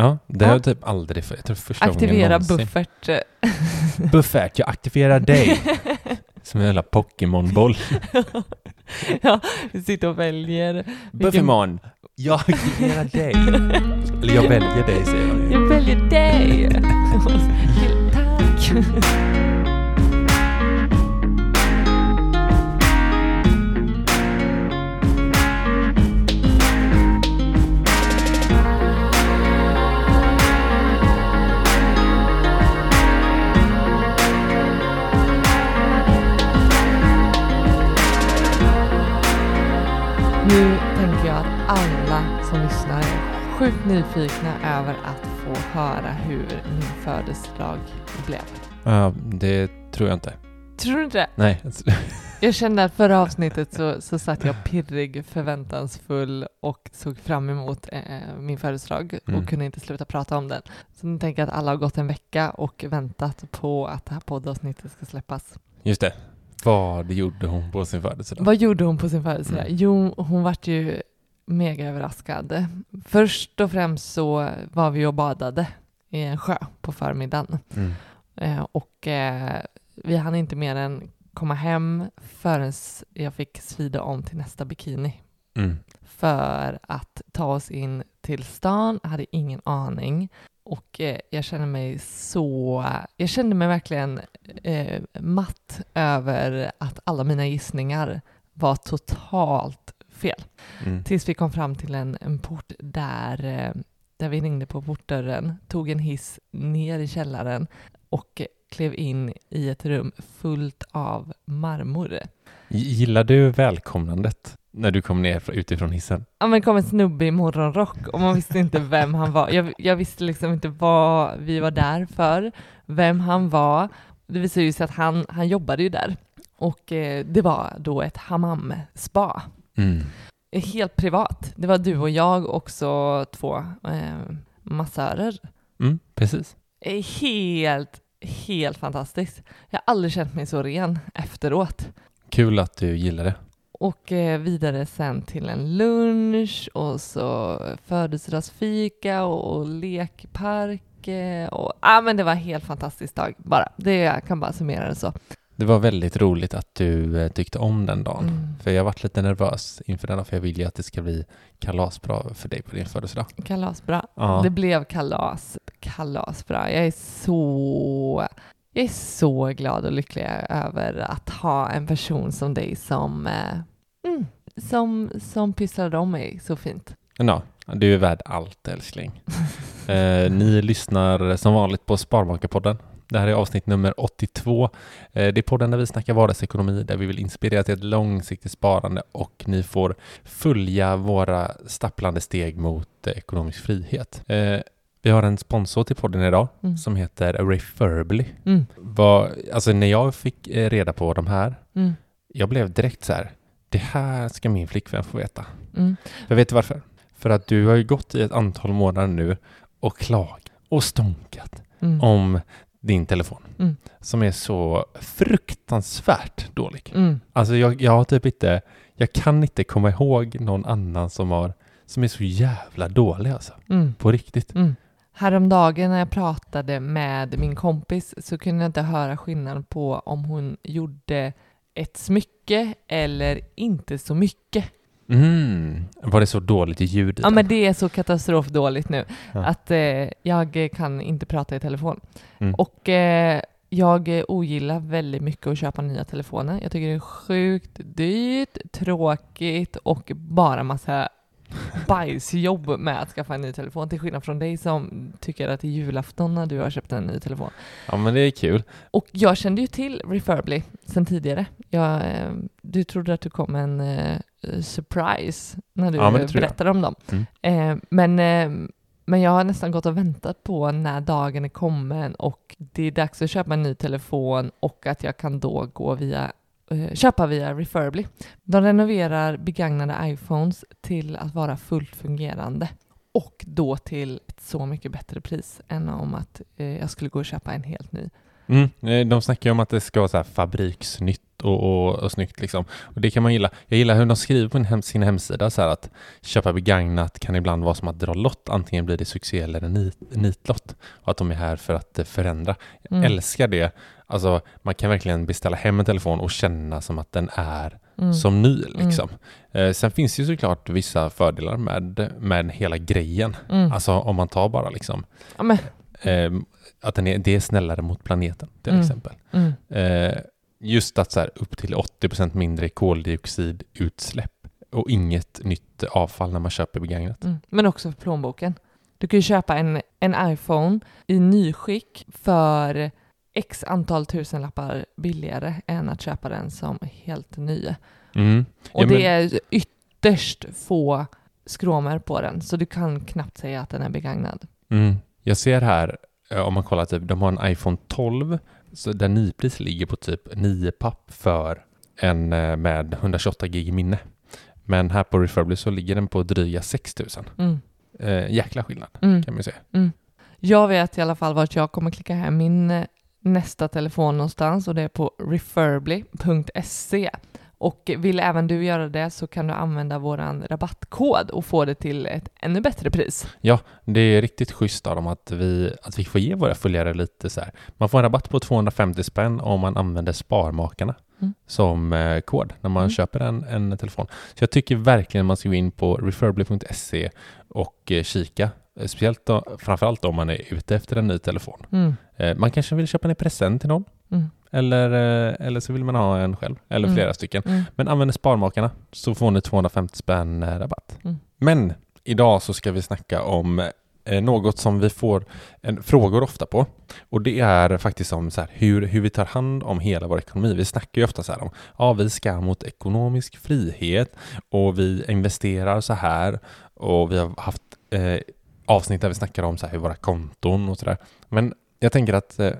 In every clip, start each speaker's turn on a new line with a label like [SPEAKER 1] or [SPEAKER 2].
[SPEAKER 1] Ja, det har jag typ aldrig. Jag tror första
[SPEAKER 2] Aktivera
[SPEAKER 1] gången någonsin.
[SPEAKER 2] buffert.
[SPEAKER 1] Buffert, jag aktiverar dig. Som en jävla Pokémon-boll.
[SPEAKER 2] ja, vi sitter och väljer.
[SPEAKER 1] Buffimon, jag aktiverar dig. Eller jag väljer dig säger jag.
[SPEAKER 2] Jag väljer dig! Tack! Nu tänker jag att alla som lyssnar är sjukt nyfikna över att få höra hur min födelsedag blev.
[SPEAKER 1] Ja, det tror jag inte.
[SPEAKER 2] Tror du inte det?
[SPEAKER 1] Nej.
[SPEAKER 2] Jag kände att förra avsnittet så, så satt jag pirrig, förväntansfull och såg fram emot eh, min födelsedag och
[SPEAKER 1] Mm.
[SPEAKER 2] kunde inte sluta prata om den. Så nu tänker jag att alla har gått en vecka och väntat på att det här poddavsnittet ska släppas.
[SPEAKER 1] Just det. Vad gjorde hon på sin födelsedag?
[SPEAKER 2] Vad gjorde hon på sin födelsedag?
[SPEAKER 1] Mm.
[SPEAKER 2] Jo, hon vart ju mega överraskad. Först och främst så var vi och badade i en sjö på förmiddagen.
[SPEAKER 1] Mm.
[SPEAKER 2] Eh, och eh, vi hann inte mer än komma hem förrän jag fick svida om till nästa bikini.
[SPEAKER 1] Mm.
[SPEAKER 2] För att ta oss in till stan, hade ingen aning. Och eh, jag kände mig så... Jag kände mig verkligen eh, matt över att alla mina gissningar var totalt fel.
[SPEAKER 1] Mm.
[SPEAKER 2] Tills vi kom fram till en, en port där, eh, där vi ringde på portdörren, tog en hiss ner i källaren och klev in i ett rum fullt av marmor.
[SPEAKER 1] Gillar du välkomnandet när du kom ner fr- utifrån hissen?
[SPEAKER 2] Ja men det kom en snubbe i morgonrock och man visste inte vem han var. Jag, jag visste liksom inte vad vi var där för, vem han var. Det visade ju sig att han, han jobbade ju där. Och eh, det var då ett hammam-spa.
[SPEAKER 1] Mm.
[SPEAKER 2] Helt privat. Det var du och jag och så två eh, massörer.
[SPEAKER 1] Mm, precis.
[SPEAKER 2] Eh, Helt, helt fantastiskt. Jag har aldrig känt mig så ren efteråt.
[SPEAKER 1] Kul att du gillar det.
[SPEAKER 2] Och eh, vidare sen till en lunch och så födelsedagsfika och, och lekpark. eh, Och, ah, men det var en helt fantastisk dag bara. Det, jag kan bara summera det så.
[SPEAKER 1] Det var väldigt roligt att du eh, tyckte om den dagen.
[SPEAKER 2] Mm.
[SPEAKER 1] För jag varit lite nervös inför denna, för jag vill ju att det ska bli kalasbra för dig på din födelsedag.
[SPEAKER 2] Kalasbra.
[SPEAKER 1] Ja.
[SPEAKER 2] Det blev kalas. Kalasbra. Jag är så... Jag är så glad och lycklig över att ha en person som dig som, eh, mm, som, som pysslade om mig så fint.
[SPEAKER 1] Ja, du är värd allt älskling. eh, ni lyssnar som vanligt på Sparbankerpodden. Det här är avsnitt nummer 82. Eh, det är podden där vi snackar vardagsekonomi, där vi vill inspirera till ett långsiktigt sparande och ni får följa våra stapplande steg mot eh, ekonomisk frihet. Vi har en sponsor till podden idag
[SPEAKER 2] Mm.
[SPEAKER 1] som heter Refurbly.
[SPEAKER 2] Mm.
[SPEAKER 1] Vad, alltså när jag fick eh, reda på de här,
[SPEAKER 2] Mm.
[SPEAKER 1] jag blev direkt så här, det här ska min flickvän få veta.
[SPEAKER 2] Mm.
[SPEAKER 1] Jag vet varför? För att du har ju gått i ett antal månader nu och klagat och stånkat
[SPEAKER 2] Mm.
[SPEAKER 1] om din telefon
[SPEAKER 2] Mm.
[SPEAKER 1] som är så fruktansvärt dålig.
[SPEAKER 2] Mm.
[SPEAKER 1] Alltså jag, jag har typ inte, jag kan inte komma ihåg någon annan som har, som är så jävla dålig alltså.
[SPEAKER 2] Mm.
[SPEAKER 1] På riktigt.
[SPEAKER 2] Mm. Häromdagen när jag pratade med min kompis så kunde jag inte höra skillnad på om hon gjorde ett smycke eller inte så mycket.
[SPEAKER 1] Mm. Var det så dåligt ljud
[SPEAKER 2] Ja men det är så katastrofdåligt nu
[SPEAKER 1] Ja.
[SPEAKER 2] att eh, jag kan inte prata i telefon.
[SPEAKER 1] Mm.
[SPEAKER 2] Och eh, jag ogillar väldigt mycket att köpa nya telefoner. Jag tycker det är sjukt dyrt, tråkigt och bara massa bajsjobb med att skaffa en ny telefon. Till skillnad från dig som tycker att det är julafton när du har köpt en ny telefon.
[SPEAKER 1] Ja men det är kul.
[SPEAKER 2] Och jag kände ju till Refurbly sen tidigare. Jag, eh, du trodde att du kom en eh, surprise när du
[SPEAKER 1] Ja, jag.
[SPEAKER 2] berättade om dem.
[SPEAKER 1] Mm.
[SPEAKER 2] Eh, men, eh, men jag har nästan gått och väntat på när dagen är kommen och det är dags att köpa en ny telefon och att jag kan då gå via Eh, köpa via Refurbly. De renoverar begagnade iPhones till att vara fullt fungerande och då till ett så mycket bättre pris än om att eh, jag skulle gå och köpa en helt ny.
[SPEAKER 1] Mm. Eh, de snackar ju om att det ska vara så här fabriksnytt och, och, och snyggt liksom. Och det kan man gilla. Jag gillar hur de skriver på hem, sin hemsida så här att köpa begagnat kan ibland vara som att dra lott. Antingen blir det succé eller en nit, nitlott. Och att de är här för att eh, förändra. Jag
[SPEAKER 2] Mm.
[SPEAKER 1] älskar det. Alltså man kan verkligen beställa hem en telefon och känna som att den är
[SPEAKER 2] Mm.
[SPEAKER 1] som ny liksom. Eh, sen finns det ju såklart vissa fördelar med, med hela grejen.
[SPEAKER 2] Mm.
[SPEAKER 1] Alltså om man tar bara liksom
[SPEAKER 2] Ja,
[SPEAKER 1] eh, att den är, det är snällare mot planeten till
[SPEAKER 2] Mm.
[SPEAKER 1] exempel.
[SPEAKER 2] mm.
[SPEAKER 1] Eh, just att så här, upp till 80% mindre koldioxidutsläpp och inget nytt avfall när man köper begagnat.
[SPEAKER 2] Mm. Men också för plånboken. Du kan ju köpa en, en iPhone i nyskick för x antal tusenlappar billigare än att köpa den som helt ny.
[SPEAKER 1] Mm.
[SPEAKER 2] Och
[SPEAKER 1] Ja,
[SPEAKER 2] det
[SPEAKER 1] men-
[SPEAKER 2] är ytterst få skråmor på den, så du kan knappt säga att den är begagnad.
[SPEAKER 1] Mm. Jag ser här, eh, om man kollar, typ, de har en iPhone 12 så där nypris ligger på typ 9 papp för en eh, med 128 gig minne. Men här på Refurbly så ligger den på dryga 6000.
[SPEAKER 2] Mm.
[SPEAKER 1] Eh, jäkla skillnad
[SPEAKER 2] Mm.
[SPEAKER 1] kan man ju säga.
[SPEAKER 2] Jag vet i alla fall vart jag kommer klicka hem min eh, nästa telefon någonstans och det är på refurbly.se. Och vill även du göra det så kan du använda våran rabattkod och få det till ett ännu bättre pris.
[SPEAKER 1] Det är riktigt schysst av dem att vi, att vi får ge våra följare lite så här. Man får en rabatt på 250 spänn om man använder Sparmakarna
[SPEAKER 2] Mm.
[SPEAKER 1] som eh, kod när man
[SPEAKER 2] Mm.
[SPEAKER 1] köper en, en telefon. Så jag tycker verkligen man ska gå in på refurbly.se och eh, kika. Eh, Speciellt då, framförallt om man är ute efter en ny telefon.
[SPEAKER 2] Mm.
[SPEAKER 1] Eh, man kanske vill köpa en present till någon.
[SPEAKER 2] Mm.
[SPEAKER 1] Eller, eh, eller så vill man ha en själv. Eller
[SPEAKER 2] Mm.
[SPEAKER 1] flera stycken.
[SPEAKER 2] Mm.
[SPEAKER 1] Men använder Sparmakarna så får ni 250 spänn eh, rabatt.
[SPEAKER 2] Mm.
[SPEAKER 1] Men idag så ska vi snacka om eh, något som vi får en, frågor ofta på. Och det är faktiskt om så här, hur, hur vi tar hand om hela vår ekonomi. Vi snackar ju ofta så här om ja, vi ska mot ekonomisk frihet och vi investerar så här och vi har haft eh, avsnitt där vi snackar om så här, hur våra konton och sådär. Men jag tänker att eh,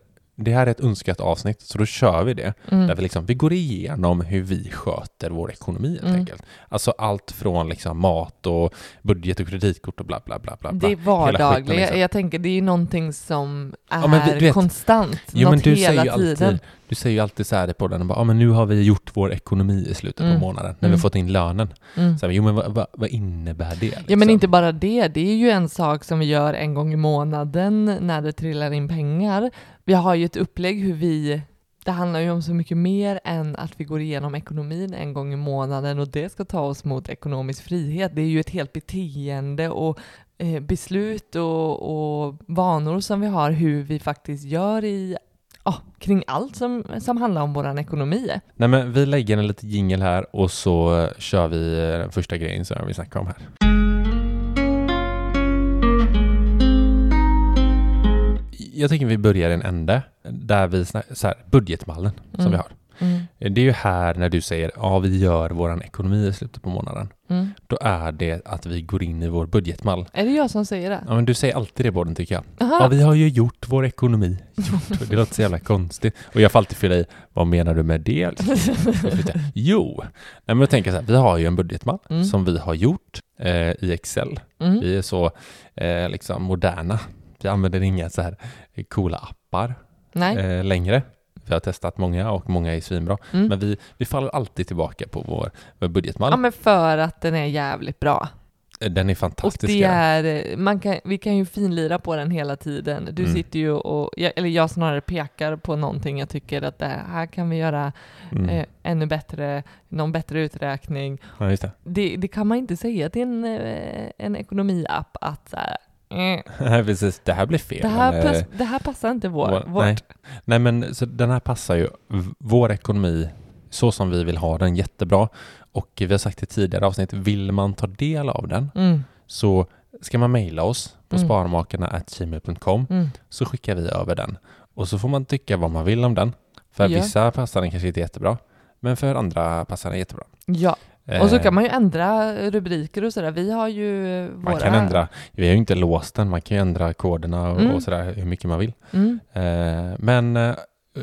[SPEAKER 1] det här är ett önskat avsnitt så då kör vi det. Där
[SPEAKER 2] Mm.
[SPEAKER 1] vi, liksom, vi går igenom hur vi sköter vår ekonomi helt
[SPEAKER 2] Mm.
[SPEAKER 1] enkelt. Alltså allt från liksom mat och budget och kreditkort och bla bla bla. bla.
[SPEAKER 2] Det är vardagligt.
[SPEAKER 1] liksom.
[SPEAKER 2] Jag tänker det är ju någonting som är
[SPEAKER 1] Ja, vi- vet-
[SPEAKER 2] konstant.
[SPEAKER 1] Jo,
[SPEAKER 2] något hela tiden.
[SPEAKER 1] alltid, du säger ju alltid så här i podden, bara, ja, men nu har vi gjort vår ekonomi i slutet
[SPEAKER 2] Mm.
[SPEAKER 1] på månaden, när vi
[SPEAKER 2] Mm.
[SPEAKER 1] har fått in lönen.
[SPEAKER 2] Mm.
[SPEAKER 1] Så här, jo men vad, vad, vad innebär det? Liksom?
[SPEAKER 2] Ja men inte bara det, det är ju en sak som vi gör en gång i månaden när det trillar in pengar. Vi har ju ett upplägg hur vi, det handlar ju om så mycket mer än att vi går igenom ekonomin en gång i månaden och det ska ta oss mot ekonomisk frihet. Det är ju ett helt beteende och eh, beslut och, och vanor som vi har hur vi faktiskt gör i Ja, kring allt som, som handlar om vår ekonomi.
[SPEAKER 1] Nej men vi lägger en liten jingel här och så kör vi eh, den första grejen som vi snackar om här. Jag tycker vi börjar i en ände där vi snackar, så här, budgetmallen som
[SPEAKER 2] Mm.
[SPEAKER 1] vi har.
[SPEAKER 2] Mm,
[SPEAKER 1] Det är ju här när du säger ja vi gör våran ekonomi i slutet på månaden.
[SPEAKER 2] mm.
[SPEAKER 1] Då är det att vi går in i vår budgetmall.
[SPEAKER 2] Är det jag som säger det?
[SPEAKER 1] Ja men du säger alltid det båden tycker jag.
[SPEAKER 2] Aha.
[SPEAKER 1] Ja vi har ju gjort vår ekonomi. Gjort. Det låter så jävla konstigt. Och jag får alltid fylla i, vad menar du med det? Jo, Nej, men jag tänker så här, vi har ju en budgetmall
[SPEAKER 2] Mm.
[SPEAKER 1] som vi har gjort eh, i Excel.
[SPEAKER 2] Mm.
[SPEAKER 1] Vi är så eh, liksom moderna. Vi använder inga så här coola appar eh, längre. Vi har testat många och många är svinbra.
[SPEAKER 2] Mm.
[SPEAKER 1] Men vi, vi faller alltid tillbaka på vår, vår budgetmall.
[SPEAKER 2] Ja, men för att den är jävligt bra.
[SPEAKER 1] Eh, Den är
[SPEAKER 2] Och
[SPEAKER 1] fantastisk.
[SPEAKER 2] det är, man kan, vi kan ju finlira på den hela tiden. Du
[SPEAKER 1] Mm.
[SPEAKER 2] sitter ju och, eller jag snarare pekar på någonting jag tycker att det här kan vi göra
[SPEAKER 1] mm.
[SPEAKER 2] eh, ännu bättre, någon bättre uträkning.
[SPEAKER 1] ja, det.
[SPEAKER 2] Det, det kan man inte säga till en, eh, en ekonomiapp att så här, eh,
[SPEAKER 1] Nej, precis. Det här blir fel.
[SPEAKER 2] det, här pass, det här passar inte vår,
[SPEAKER 1] Vår-
[SPEAKER 2] vårt.
[SPEAKER 1] nej. Nej, men så den här passar ju vår ekonomi så som vi vill ha den jättebra. Och vi har sagt i tidigare avsnitt, vill man ta del av den
[SPEAKER 2] Mm,
[SPEAKER 1] så ska man mejla oss på
[SPEAKER 2] Mm.
[SPEAKER 1] sparmakarna.gmail.com
[SPEAKER 2] mm,
[SPEAKER 1] så skickar vi över den. Och så får man tycka vad man vill om den. För
[SPEAKER 2] Ja.
[SPEAKER 1] vissa passar den kanske inte jättebra, men för andra passar den jättebra.
[SPEAKER 2] ja, och så
[SPEAKER 1] Eh,
[SPEAKER 2] kan man ju ändra rubriker och sådär. Vi har ju våra...
[SPEAKER 1] man kan ändra, vi har ju inte låst den, man kan ju ändra koderna och,
[SPEAKER 2] Mm.
[SPEAKER 1] och sådär hur mycket man vill.
[SPEAKER 2] Mm,
[SPEAKER 1] Eh, men eh,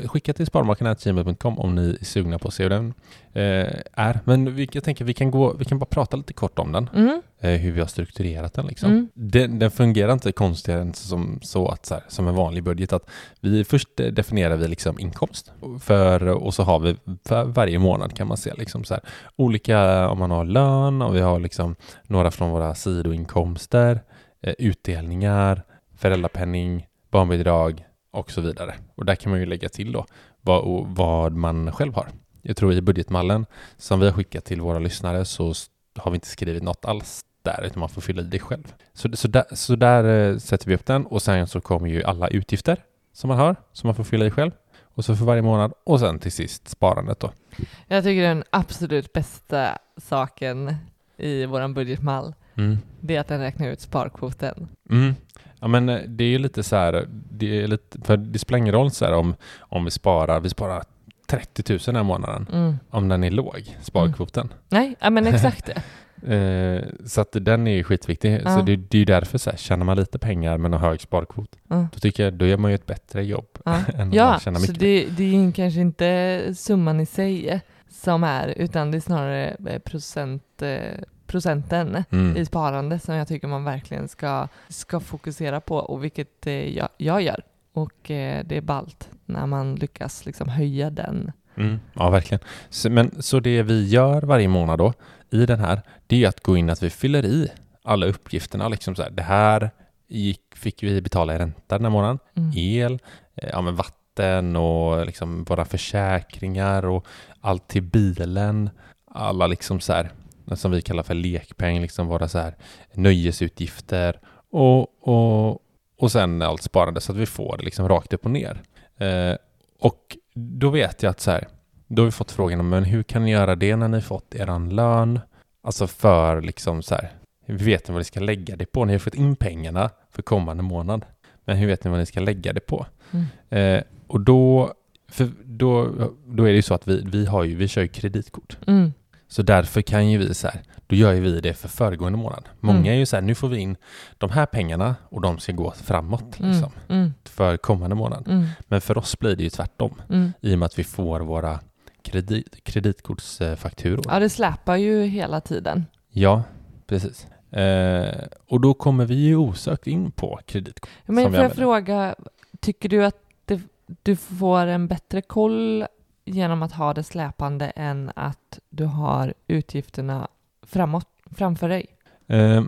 [SPEAKER 1] skicka till sparmakarna.gmail.com om ni är sugna på att se hur den eh, är. Men vi, jag tänker vi kan, gå, vi kan bara prata lite kort om den,
[SPEAKER 2] Mm.
[SPEAKER 1] eh, hur vi har strukturerat den. Liksom.
[SPEAKER 2] Mm.
[SPEAKER 1] Den, den fungerar inte konstigare än som, så att, så här, som en vanlig budget. Att vi, först eh, definierar vi liksom inkomst för, och så har vi för varje månad kan man se liksom så här, olika, om man har lön och vi har liksom några från våra sidoinkomster, eh, utdelningar, föräldrapenning, barnbidrag och så vidare. Och där kan man ju lägga till då vad, vad man själv har. Jag tror i budgetmallen som vi har skickat till våra lyssnare så har vi inte skrivit något alls där, utan man får fylla i det själv. Så, så, där, så där eh, sätter vi upp den och sen så kommer ju alla utgifter som man har, som man får fylla i själv. Och så för varje månad och sen till sist sparandet då.
[SPEAKER 2] Jag tycker den absolut bästa saken i våran budgetmall,
[SPEAKER 1] Mm.
[SPEAKER 2] det är att den räknar ut sparkvoten.
[SPEAKER 1] Mm. Ja men eh, det är ju lite så här, det är lite, för det spelar ingen roll så här om, om vi sparar, vi sparar 30 000 den här månaden,
[SPEAKER 2] Mm.
[SPEAKER 1] om den är låg, sparkvoten.
[SPEAKER 2] Nej, ja, men exakt.
[SPEAKER 1] Eh, så att den är ju skitviktig.
[SPEAKER 2] Ja.
[SPEAKER 1] Så det, det är ju därför så här, tjänar man lite pengar men har hög sparkvot,
[SPEAKER 2] Mm.
[SPEAKER 1] då tycker jag, då gör man ju ett bättre jobb
[SPEAKER 2] Ja,
[SPEAKER 1] än
[SPEAKER 2] ja
[SPEAKER 1] man tjänar
[SPEAKER 2] så
[SPEAKER 1] mycket.
[SPEAKER 2] det, det är ju kanske inte summan i sig som är, utan det är snarare eh, procent, eh, procenten
[SPEAKER 1] Mm.
[SPEAKER 2] i sparande som jag tycker man verkligen ska, ska fokusera på och vilket eh, jag, jag gör. Och eh, det är ballt när man lyckas liksom höja den.
[SPEAKER 1] Mm, ja, verkligen. Så, men, så det vi gör varje månad då i den här, det är att gå in att vi fyller i alla uppgifterna. Liksom så här, det här gick, fick vi betala i ränta den här månaden.
[SPEAKER 2] Mm.
[SPEAKER 1] El, eh, ja, men vatten och liksom våra försäkringar och allt till bilen. Alla liksom så här, som vi kallar för lekpeng, liksom våra så här nöjesutgifter och, och, och sen allt sparande så att vi får det liksom rakt upp och ner. Eh, och då vet jag att så här, då har vi fått frågan om men hur kan ni göra det när ni fått eran lön? Alltså för liksom så här, vi vet inte vad ni ska lägga det på. Ni har fått in pengarna för kommande månad. Men hur vet ni vad ni ska lägga det på?
[SPEAKER 2] Mm.
[SPEAKER 1] Eh, och då, för då, då är det ju så att vi, vi, har ju, vi kör ju kreditkort.
[SPEAKER 2] Mm.
[SPEAKER 1] Så därför kan ju vi så här, då gör ju vi det för föregående månad. Många
[SPEAKER 2] Mm.
[SPEAKER 1] är ju så här, nu får vi in de här pengarna och de ska gå framåt
[SPEAKER 2] Mm.
[SPEAKER 1] liksom,
[SPEAKER 2] Mm.
[SPEAKER 1] för kommande månad.
[SPEAKER 2] Mm.
[SPEAKER 1] Men för oss blir det ju tvärtom
[SPEAKER 2] Mm.
[SPEAKER 1] i och med att vi får våra kredit, kreditkortsfakturor.
[SPEAKER 2] Ja, det släpar ju hela tiden.
[SPEAKER 1] Ja, precis. Eh, och då kommer vi ju osökt in på kreditkort.
[SPEAKER 2] Men får jag fråga, tycker du att det, du får en bättre koll genom att ha det släpande än att du har utgifterna framåt, framför dig?
[SPEAKER 1] Eh,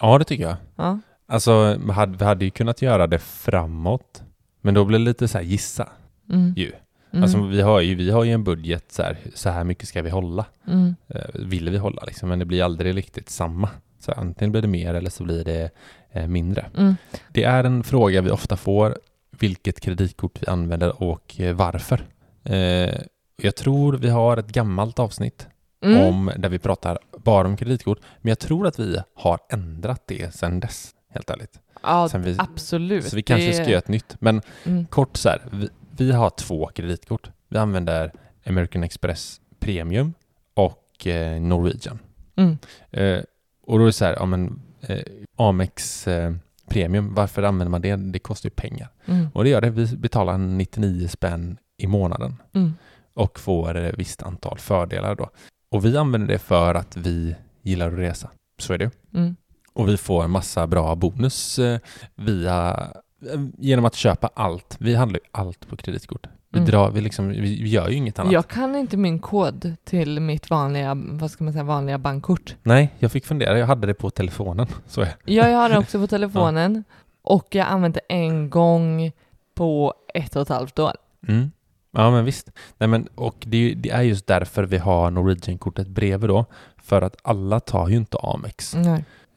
[SPEAKER 1] ja, det tycker jag.
[SPEAKER 2] Ja.
[SPEAKER 1] Alltså, vi hade, vi hade ju kunnat göra det framåt, men då blir det lite så här gissa
[SPEAKER 2] Mm.
[SPEAKER 1] ju.
[SPEAKER 2] Mm.
[SPEAKER 1] Alltså, vi har ju, vi har ju en budget så här, så här mycket ska vi hålla.
[SPEAKER 2] Mm.
[SPEAKER 1] Eh, vill vi hålla liksom, men det blir aldrig riktigt samma. Så antingen blir det mer eller så blir det eh, mindre.
[SPEAKER 2] Mm.
[SPEAKER 1] Det är en fråga vi ofta får, vilket kreditkort vi använder och eh, varför. Eh, jag tror vi har ett gammalt avsnitt
[SPEAKER 2] Mm.
[SPEAKER 1] om, där vi pratar bara om kreditkort, men jag tror att vi har ändrat det sedan dess, helt ärligt.
[SPEAKER 2] Ja,
[SPEAKER 1] vi-
[SPEAKER 2] absolut.
[SPEAKER 1] Så vi kanske
[SPEAKER 2] Det-
[SPEAKER 1] ska göra ett nytt. Men
[SPEAKER 2] Mm.
[SPEAKER 1] kort så här, vi, vi har två kreditkort. Vi använder American Express Premium och eh, Norwegian.
[SPEAKER 2] Mm.
[SPEAKER 1] Eh, och då är det så här, ja men eh, Amex eh, Premium, varför använder man det? Det kostar ju pengar.
[SPEAKER 2] Mm.
[SPEAKER 1] Och det gör det, vi betalar 99 spänn i månaden
[SPEAKER 2] Mm.
[SPEAKER 1] och får eh, visst antal fördelar då. Och vi använder det för att vi gillar att resa. Så är det.
[SPEAKER 2] Mm.
[SPEAKER 1] Och vi får en massa bra bonus eh, via, eh, genom att köpa allt. Vi handlar ju allt på kreditkort. Vi,
[SPEAKER 2] Mm.
[SPEAKER 1] drar, vi, liksom, vi gör ju inget annat.
[SPEAKER 2] Jag kan inte min kod till mitt vanliga, vad ska man säga, vanliga bankkort.
[SPEAKER 1] Nej, jag fick fundera. Jag hade det på telefonen. Så är
[SPEAKER 2] Ja, jag har det också på telefonen och jag använde det en gång på ett och ett halvt år.
[SPEAKER 1] Mm. Ja, men visst. Nej, men, och det, är det är just därför vi har Norwegian-kortet bredvid då. För att alla tar ju inte Amex.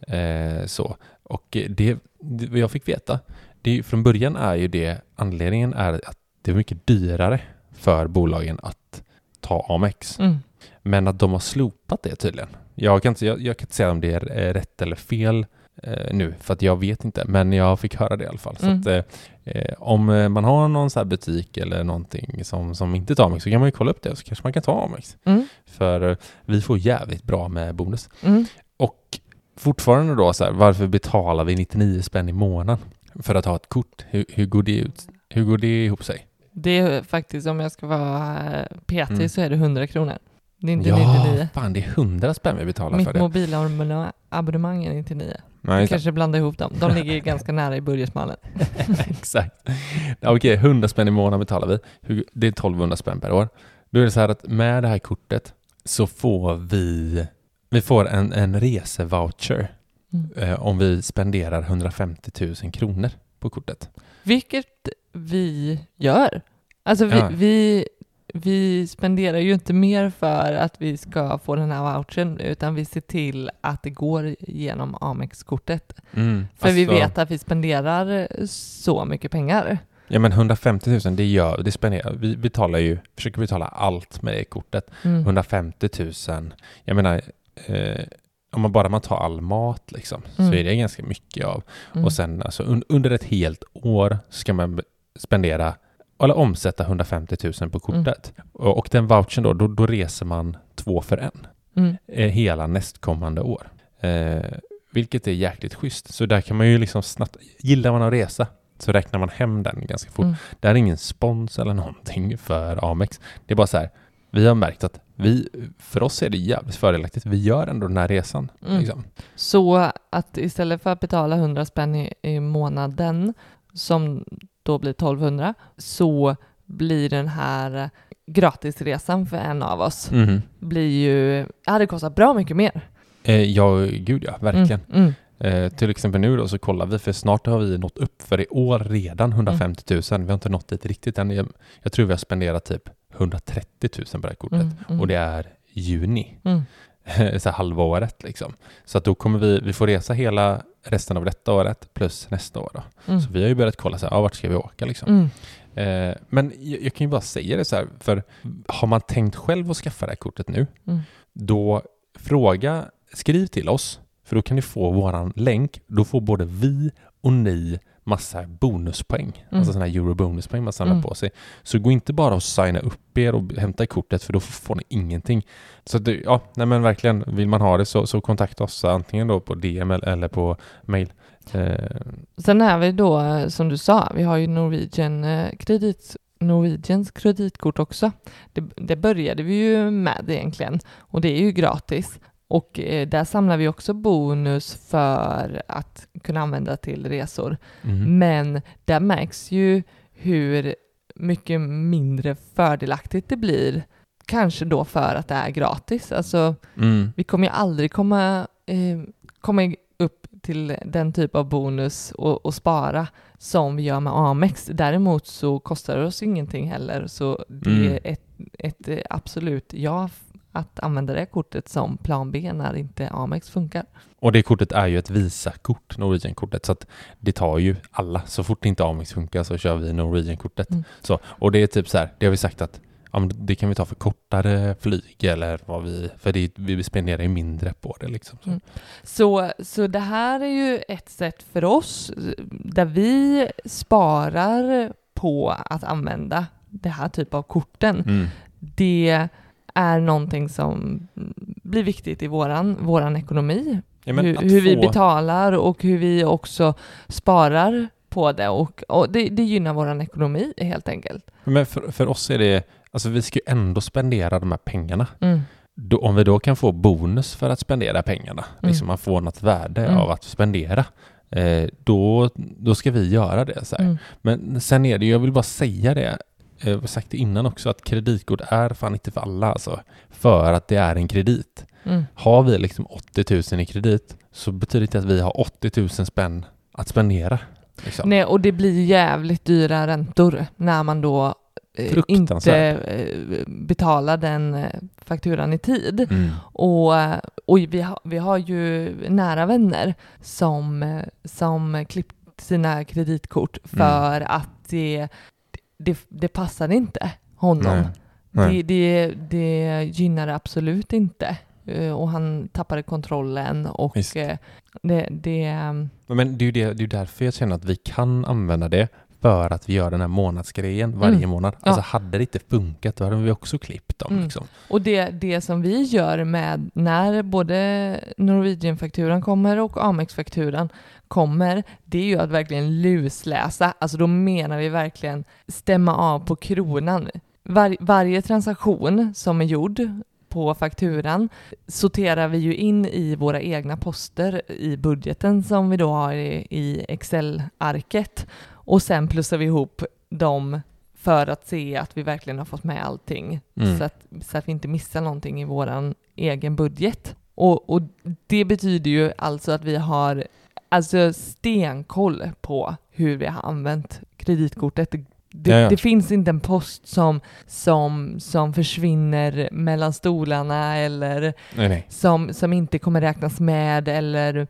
[SPEAKER 1] Eh, så. Och det, det jag fick veta, det från början är ju det, anledningen är att det är mycket dyrare för bolagen att ta Amex.
[SPEAKER 2] Mm.
[SPEAKER 1] Men att de har slopat det tydligen. Jag kan inte, jag, jag kan inte säga om det är eh, rätt eller fel nu, för att jag vet inte. Men jag fick höra det i alla fall.
[SPEAKER 2] Mm.
[SPEAKER 1] Så att, eh, eh, om eh, man har någon så butik eller någonting som, som inte tar Amex så kan man ju kolla upp det så kanske man kan ta Amex.
[SPEAKER 2] Mm.
[SPEAKER 1] För eh, vi får jävligt bra med bonus.
[SPEAKER 2] Mm.
[SPEAKER 1] Och fortfarande då så här, varför betalar vi 99 spänn i månaden för att ha ett kort? Hur, hur, går, det ut? hur går det ihop sig?
[SPEAKER 2] Det är faktiskt, om jag ska vara eh, petig,
[SPEAKER 1] Mm.
[SPEAKER 2] så är det 100 kronor. Det är inte
[SPEAKER 1] ja,
[SPEAKER 2] 99.
[SPEAKER 1] fan det är 100 spänn vi betalar
[SPEAKER 2] Mitt
[SPEAKER 1] för det.
[SPEAKER 2] mobilabonnemang är 99.
[SPEAKER 1] Nej, det.
[SPEAKER 2] kanske blandar ihop dem. De ligger ganska nära i budgetmallen.
[SPEAKER 1] Exakt. Okej, 100 spänn i månaden betalar vi. Det är 1200 spänn per år. Då är det så här att med det här kortet så får vi, vi får en, en resevoucher
[SPEAKER 2] Mm.
[SPEAKER 1] eh, om vi spenderar 150 000 kronor på kortet.
[SPEAKER 2] Vilket vi gör. Alltså vi,
[SPEAKER 1] Ja.
[SPEAKER 2] vi, vi spenderar ju inte mer för att vi ska få den här vouchern, utan vi ser till att det går genom Amex-kortet. För vi
[SPEAKER 1] Alltså,
[SPEAKER 2] vet att vi spenderar så mycket pengar.
[SPEAKER 1] Ja men 150 000 det gör, det spenderar, vi betalar ju, försöker betala allt med det kortet.
[SPEAKER 2] Mm.
[SPEAKER 1] 150 000, jag menar, eh, om man bara man tar all mat liksom,
[SPEAKER 2] Mm.
[SPEAKER 1] så är det ganska mycket av.
[SPEAKER 2] Mm.
[SPEAKER 1] Och sen alltså, un, under ett helt år ska man spendera eller omsätta 150 000 på kortet. Och, och den vouchern då, då, då reser man två för en
[SPEAKER 2] Mm.
[SPEAKER 1] eh, hela nästkommande år. Eh, vilket är jäkligt schysst. Så där kan man ju liksom snabbt, gillar man att resa så räknar man hem den ganska fort.
[SPEAKER 2] Mm.
[SPEAKER 1] Det är ingen spons eller någonting för Amex. Det är bara så här, vi har märkt att vi, för oss är det jävligt fördelaktigt. Vi gör ändå den här resan.
[SPEAKER 2] Mm.
[SPEAKER 1] Liksom.
[SPEAKER 2] Så att istället för att betala 100 spänn i, i månaden, som då blir 1200, så blir den här gratisresan för en av oss,
[SPEAKER 1] Mhm.
[SPEAKER 2] blir ju, ja det kostar bra mycket mer.
[SPEAKER 1] Eh, ja, gud ja, verkligen.
[SPEAKER 2] Mm, mm,
[SPEAKER 1] Eh, till exempel nu då så kollar vi, för snart har vi nått upp för i år redan 150 000. Vi har inte nått dit riktigt än. Jag, jag tror vi har spenderat typ 130 000 på det här kortet.
[SPEAKER 2] mm, mm,
[SPEAKER 1] Och det är juni,
[SPEAKER 2] mm,
[SPEAKER 1] så halva året liksom. Så att då kommer vi, vi får resa hela resten av detta året plus nästa år då.
[SPEAKER 2] mm,
[SPEAKER 1] Så vi har ju börjat kolla så här, ja, vart ska vi åka liksom.
[SPEAKER 2] mm.
[SPEAKER 1] Eh, men jag, jag kan ju bara säga det så här, för har man tänkt själv att skaffa det här kortet nu,
[SPEAKER 2] Mm.
[SPEAKER 1] då fråga, skriv till oss, för då kan ni få våran länk. Då får både vi och ni massa bonuspoäng,
[SPEAKER 2] Mm.
[SPEAKER 1] alltså sådana här eurobonuspoäng man samlar
[SPEAKER 2] Mm.
[SPEAKER 1] på sig. Så gå inte bara och signa upp er och hämta kortet, för då får ni ingenting. Så det, ja, nej men verkligen, vill man ha det så, så kontakta oss antingen då på DM eller- på mail. Eh,
[SPEAKER 2] Sen är vi då, som du sa, vi har ju Norwegian eh, kredit, Norwegians kreditkort också. Det, det började vi ju med egentligen och det är ju gratis. Och eh, där samlar vi också bonus för att kunna använda till resor.
[SPEAKER 1] mhm.
[SPEAKER 2] Men där märks ju hur mycket mindre fördelaktigt det blir. Kanske då för att det är gratis. Alltså,
[SPEAKER 1] Mm.
[SPEAKER 2] vi kommer ju aldrig komma, eh, komma upp till den typ av bonus och, och spara som vi gör med Amex. Däremot så kostar det oss ingenting heller, så det
[SPEAKER 1] Mm.
[SPEAKER 2] är ett, ett absolut ja att använda det kortet som plan B när inte Amex funkar.
[SPEAKER 1] Och det kortet är ju ett Visa-kort, Norwegian-kortet, så att det tar ju alla. Så fort inte Amex funkar så kör vi Norwegian-kortet.
[SPEAKER 2] Mm.
[SPEAKER 1] Så, och det är typ så här, det har vi sagt att ja, det kan vi ta för kortare flyg eller vad vi, för det, vi spenderar ju mindre på det liksom. Så.
[SPEAKER 2] Mm. Så, så det här är ju ett sätt för oss där vi sparar på att använda det här typ av korten.
[SPEAKER 1] Mm.
[SPEAKER 2] Det är någonting som blir viktigt i våran, våran ekonomi.
[SPEAKER 1] Ja,
[SPEAKER 2] hur hur vi
[SPEAKER 1] få-
[SPEAKER 2] betalar och hur vi också sparar på det. Och, och det, det gynnar våran ekonomi helt enkelt.
[SPEAKER 1] Men för, för oss är det, alltså vi ska ju ändå spendera de här pengarna.
[SPEAKER 2] Mm.
[SPEAKER 1] Då, om vi då kan få bonus för att spendera pengarna,
[SPEAKER 2] Mm.
[SPEAKER 1] liksom man får något värde
[SPEAKER 2] Mm.
[SPEAKER 1] av att spendera, eh, då, då ska vi göra det. Så.
[SPEAKER 2] Mm.
[SPEAKER 1] Men sen är det jag vill bara säga det, eh, jag har sagt det innan också, att kreditkort är fan inte för alla alltså. För att det är en kredit.
[SPEAKER 2] Mm.
[SPEAKER 1] Har vi liksom 80 000 i kredit så betyder det inte att vi har 80 000 spänn att spendera. Liksom.
[SPEAKER 2] Nej, och det blir jävligt dyra räntor när man då eh, inte eh, betalar den eh, fakturan i tid.
[SPEAKER 1] Mm.
[SPEAKER 2] Och, och vi, har, vi har ju nära vänner som, eh, som klippt sina kreditkort
[SPEAKER 1] Mm.
[SPEAKER 2] för att det, det, det passade inte honom.
[SPEAKER 1] Nej. Nej.
[SPEAKER 2] Det, det, det gynnar absolut inte. Eh, Och han tappade kontrollen och
[SPEAKER 1] Visst.
[SPEAKER 2] eh, det, det
[SPEAKER 1] Men det är ju det, det är därför jag känner att vi kan använda det. För att vi gör den här månadsgrejen varje
[SPEAKER 2] Mm.
[SPEAKER 1] månad.
[SPEAKER 2] Ja.
[SPEAKER 1] Alltså hade det inte funkat då hade vi också klippt dem.
[SPEAKER 2] Mm.
[SPEAKER 1] Liksom.
[SPEAKER 2] Och det, det som vi gör med när både Norwegian-fakturan kommer och Amex-fakturan kommer, det är ju att verkligen lusläsa. Alltså då menar vi verkligen stämma av på kronan. Var, varje transaktion som är gjord på fakturan sorterar vi ju in i våra egna poster i budgeten som vi då har i, i Excel-arket och sen plussar vi ihop dem för att se att vi verkligen har fått med allting
[SPEAKER 1] Mm.
[SPEAKER 2] så, att, så att vi inte missar någonting i våran egen budget. Och, och det betyder ju alltså att vi har alltså stenkoll på hur vi har använt kreditkortet. Det, det,
[SPEAKER 1] Ja, ja.
[SPEAKER 2] det finns inte en post som, som, som försvinner mellan stolarna eller
[SPEAKER 1] Nej, nej.
[SPEAKER 2] som, som inte kommer räknas med eller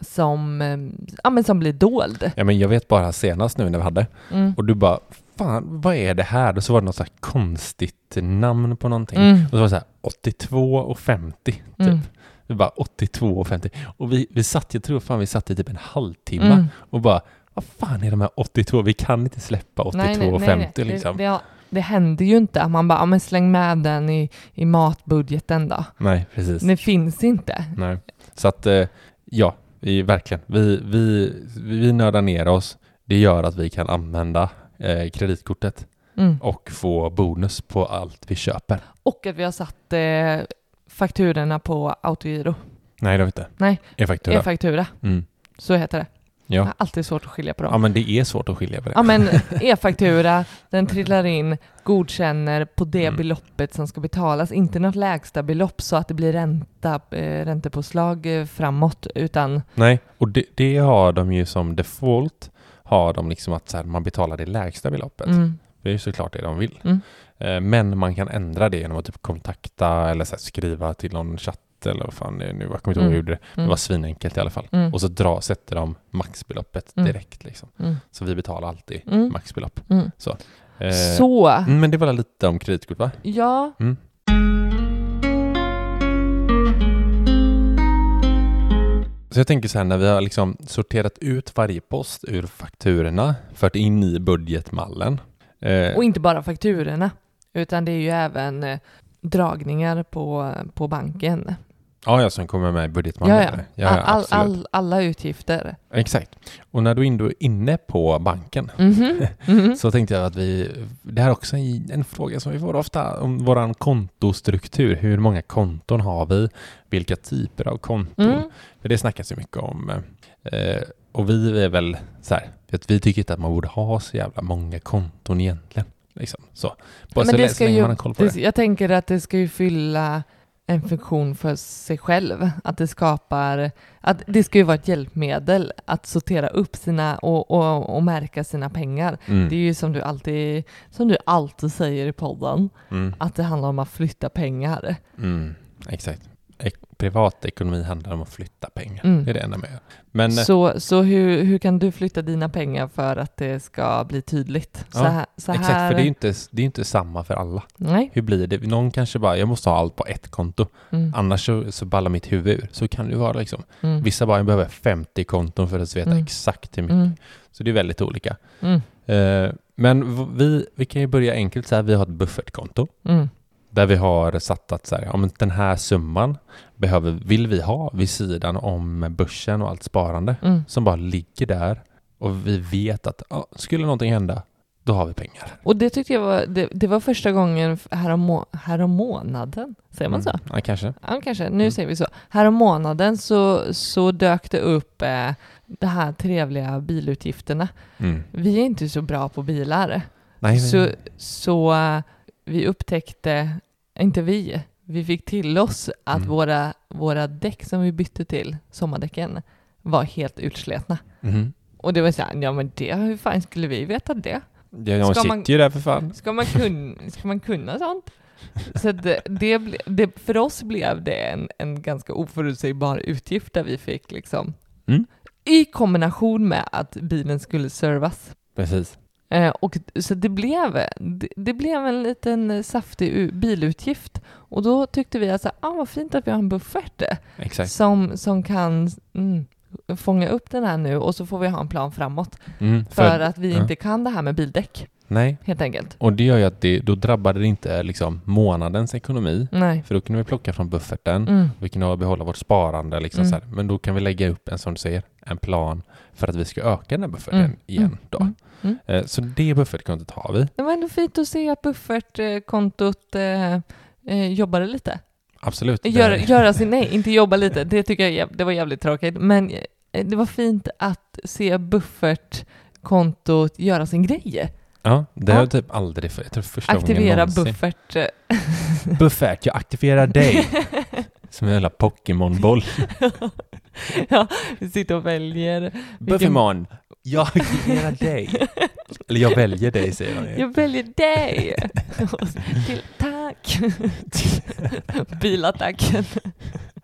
[SPEAKER 2] som, eh, ja, men som blir dold.
[SPEAKER 1] Ja, men jag vet bara senast nu när vi hade
[SPEAKER 2] Mm.
[SPEAKER 1] och du bara Fan, vad är det här? Och så var det något så konstigt namn på någonting.
[SPEAKER 2] Mm.
[SPEAKER 1] Och så var det så här 82 och 50 typ.
[SPEAKER 2] Mm.
[SPEAKER 1] Vi bara 82 och 50. Och vi, vi satt, jag tror fan vi satt i typ en halvtimme
[SPEAKER 2] Mm.
[SPEAKER 1] och bara vad fan är de här 82? Vi kan inte släppa 82 och 50 liksom.
[SPEAKER 2] Det, det, det händer ju inte. Man bara, ja, men släng med den i, i matbudgeten då.
[SPEAKER 1] Nej, precis.
[SPEAKER 2] Det finns inte.
[SPEAKER 1] Nej. Så att eh, ja, vi, verkligen. Vi, vi, vi nördar ner oss. Det gör att vi kan använda eh, kreditkortet
[SPEAKER 2] Mm.
[SPEAKER 1] och få bonus på allt vi köper.
[SPEAKER 2] Och att vi har satt eh, fakturorna på autogiro.
[SPEAKER 1] Nej, det har vi inte.
[SPEAKER 2] Nej,
[SPEAKER 1] E-faktura.
[SPEAKER 2] E-faktura,
[SPEAKER 1] Mm.
[SPEAKER 2] så heter det. Jag
[SPEAKER 1] Ja.
[SPEAKER 2] har alltid svårt att skilja på
[SPEAKER 1] ja,
[SPEAKER 2] dem.
[SPEAKER 1] men det är svårt att skilja på det.
[SPEAKER 2] Ja men e-faktura, den trillar in, godkänner på det
[SPEAKER 1] Mm.
[SPEAKER 2] beloppet som ska betalas, inte något lägsta belopp så att det blir ränta, eh, räntepåslag eh, framåt, utan
[SPEAKER 1] Nej, och det, det har de ju som default har de liksom att här, man betalar det lägsta beloppet.
[SPEAKER 2] mm,
[SPEAKER 1] Det är ju såklart det de vill.
[SPEAKER 2] Mm.
[SPEAKER 1] Eh, Men man kan ändra det genom att typ kontakta eller här, skriva till någon chatt eller vad fan det är nu. Jag kommer inte ihåg hur jag
[SPEAKER 2] Mm.
[SPEAKER 1] gjorde det. Det
[SPEAKER 2] mm,
[SPEAKER 1] var svinenkelt i alla fall.
[SPEAKER 2] mm,
[SPEAKER 1] Och så dra, sätter de maxbeloppet direkt liksom. Så vi betalar alltid maxbelopp.
[SPEAKER 2] mm.
[SPEAKER 1] Eh,
[SPEAKER 2] Så,
[SPEAKER 1] Men det var lite om kreditkort va?
[SPEAKER 2] ja.
[SPEAKER 1] Så jag tänker så här när vi har liksom sorterat ut varje post ur fakturorna, fört in i budgetmallen. Eh,
[SPEAKER 2] och inte bara fakturorna, utan det är ju även eh, dragningar på, på banken.
[SPEAKER 1] Ja, ja, som kommer med i budgetmallen.
[SPEAKER 2] Ja, ja. all, all, alla utgifter.
[SPEAKER 1] Exakt. Och när du ändå är inne på banken
[SPEAKER 2] Mhm, mhm.
[SPEAKER 1] så tänkte jag att vi, det här är också en, en fråga som vi får ofta om våran kontostruktur. Hur många konton har vi? Vilka typer av konton?
[SPEAKER 2] Mm.
[SPEAKER 1] För det snackas ju mycket om. Eh, och vi är väl så här, att vi tycker inte att man borde ha så jävla många konton egentligen. Liksom. Så. Bara
[SPEAKER 2] Men
[SPEAKER 1] så,
[SPEAKER 2] det ska
[SPEAKER 1] så länge
[SPEAKER 2] ju-
[SPEAKER 1] man har koll på
[SPEAKER 2] Det,
[SPEAKER 1] det.
[SPEAKER 2] jag tänker att det ska ju fylla en funktion för sig själv. Att det skapar, att det ska ju vara ett hjälpmedel att sortera upp sina och, och, och märka sina pengar.
[SPEAKER 1] Mm.
[SPEAKER 2] Det är ju som du alltid, som du alltid säger i podden,
[SPEAKER 1] Mm.
[SPEAKER 2] att det handlar om att flytta pengar.
[SPEAKER 1] Mm. Exakt. Ek- privatekonomi handlar om att flytta pengar.
[SPEAKER 2] Mm.
[SPEAKER 1] Det är det enda med det. Men eh,
[SPEAKER 2] Så, så hur, hur kan du flytta dina pengar för att det ska bli tydligt? Så
[SPEAKER 1] Ja,
[SPEAKER 2] här, så
[SPEAKER 1] exakt,
[SPEAKER 2] här,
[SPEAKER 1] för det är ju inte, det är inte samma för alla.
[SPEAKER 2] Nej.
[SPEAKER 1] Hur blir det? Någon kanske bara, jag måste ha allt på ett konto.
[SPEAKER 2] Mm.
[SPEAKER 1] Annars så, så ballar mitt huvud ur. Så kan det ju vara liksom.
[SPEAKER 2] Mm.
[SPEAKER 1] Vissa bara, jag behöver 50 konton för att veta
[SPEAKER 2] Mm.
[SPEAKER 1] exakt hur mycket.
[SPEAKER 2] Mm.
[SPEAKER 1] Så det är väldigt olika. Eh, men vi, vi kan ju börja enkelt så här, vi har ett buffertkonto. Där vi har satt att så här, ja, men den här summan behöver, vill vi ha vid sidan om börsen och allt sparande.
[SPEAKER 2] Mm.
[SPEAKER 1] Som bara ligger där. Och vi vet att ja, skulle någonting hända, då har vi pengar.
[SPEAKER 2] Och det tyckte jag var, det, det var första gången härom, härom månaden, säger man så?
[SPEAKER 1] Mm. Ja, kanske.
[SPEAKER 2] Ja, kanske. Nu
[SPEAKER 1] Mm.
[SPEAKER 2] säger vi så. Härom månaden så, så dök det upp eh, de här trevliga bilutgifterna.
[SPEAKER 1] Mm.
[SPEAKER 2] Vi är inte så bra på bilar.
[SPEAKER 1] Nej, men-
[SPEAKER 2] Så, så eh, vi upptäckte, inte vi, vi fick till oss att
[SPEAKER 1] Mm.
[SPEAKER 2] våra, våra däck som vi bytte till, sommardäcken, var helt utsletna.
[SPEAKER 1] Mhm.
[SPEAKER 2] Och det var så här, ja men det, hur fan skulle vi veta det?
[SPEAKER 1] Ja, de
[SPEAKER 2] Ska
[SPEAKER 1] sitter
[SPEAKER 2] man-
[SPEAKER 1] ju där för fan.
[SPEAKER 2] Ska man kunna, ska man kunna sånt? Så det, det, det, för oss blev det en, en ganska oförutsägbar utgift där vi fick liksom,
[SPEAKER 1] Mm.
[SPEAKER 2] i kombination med att bilen skulle servas.
[SPEAKER 1] Precis.
[SPEAKER 2] Eh, och, så det blev, det, det blev en liten saftig bilutgift. Och då tyckte vi att så, ah, vad fint att vi har en buffert eh,
[SPEAKER 1] Exakt.
[SPEAKER 2] som, som kan mm, fånga upp den här nu och så får vi ha en plan framåt.
[SPEAKER 1] Mm,
[SPEAKER 2] För, att vi
[SPEAKER 1] ja.
[SPEAKER 2] inte kan det här med bildäck,
[SPEAKER 1] Nej,
[SPEAKER 2] helt enkelt.
[SPEAKER 1] och det gör ju att det, då drabbade det inte liksom månadens ekonomi.
[SPEAKER 2] Nej.
[SPEAKER 1] För då kunde vi plocka från bufferten,
[SPEAKER 2] Mm.
[SPEAKER 1] vi kunde behålla vårt sparande liksom
[SPEAKER 2] Mm.
[SPEAKER 1] Men då kan vi lägga upp en som du säger, en plan för att vi ska öka den här bufferten
[SPEAKER 2] Mm.
[SPEAKER 1] igen
[SPEAKER 2] Mm.
[SPEAKER 1] då.
[SPEAKER 2] Mm.
[SPEAKER 1] Eh, Så det buffertkontot har vi.
[SPEAKER 2] Det var ändå fint att se att buffertkontot eh, eh, jobbade lite.
[SPEAKER 1] Absolut. Det-
[SPEAKER 2] göra sin, nej, inte jobba lite, det tycker jag det var jävligt tråkigt. Men eh, det var fint att se buffertkontot göra sin grej.
[SPEAKER 1] Ja, det har jag typ aldrig, jag tror första
[SPEAKER 2] Aktivera
[SPEAKER 1] någonsin.
[SPEAKER 2] buffert.
[SPEAKER 1] Buffert, jag aktiverar dig. Som en jävla Pokémon-boll.
[SPEAKER 2] ja, vi sitter och väljer.
[SPEAKER 1] Buffimon, jag aktiverar dig. Eller jag väljer dig säger ju.
[SPEAKER 2] Jag väljer dig! Till, tack! Bilattacken.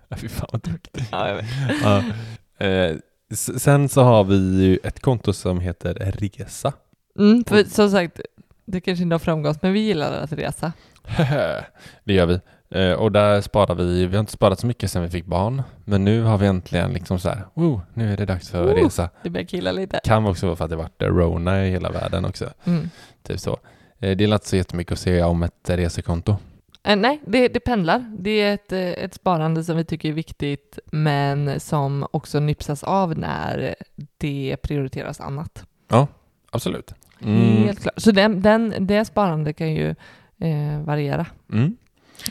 [SPEAKER 1] Ja, Fy fan vad duktig.
[SPEAKER 2] Ja.
[SPEAKER 1] Ja. Eh, sen så har vi ju ett konto som heter Resa.
[SPEAKER 2] Mm, för som sagt, det kanske inte har framgått, men vi gillar att resa.
[SPEAKER 1] det gör vi. Eh, och där sparar vi, vi har inte sparat så mycket sedan vi fick barn, men nu har vi äntligen liksom så här, oh, nu är det dags för
[SPEAKER 2] Oh.
[SPEAKER 1] resa.
[SPEAKER 2] Det börjar killa lite.
[SPEAKER 1] Kan också vara för att det varit Rona i hela världen också.
[SPEAKER 2] Mm.
[SPEAKER 1] Typ så. Eh, det är inte så jättemycket att säga om ett resekonto.
[SPEAKER 2] Eh, nej, det, det pendlar. Det är ett, eh, ett sparande som vi tycker är viktigt, men som också nypsas av när det prioriteras annat.
[SPEAKER 1] Absolut. Mm.
[SPEAKER 2] Helt klart. Så den, den, det sparandet kan ju eh, variera
[SPEAKER 1] Mm.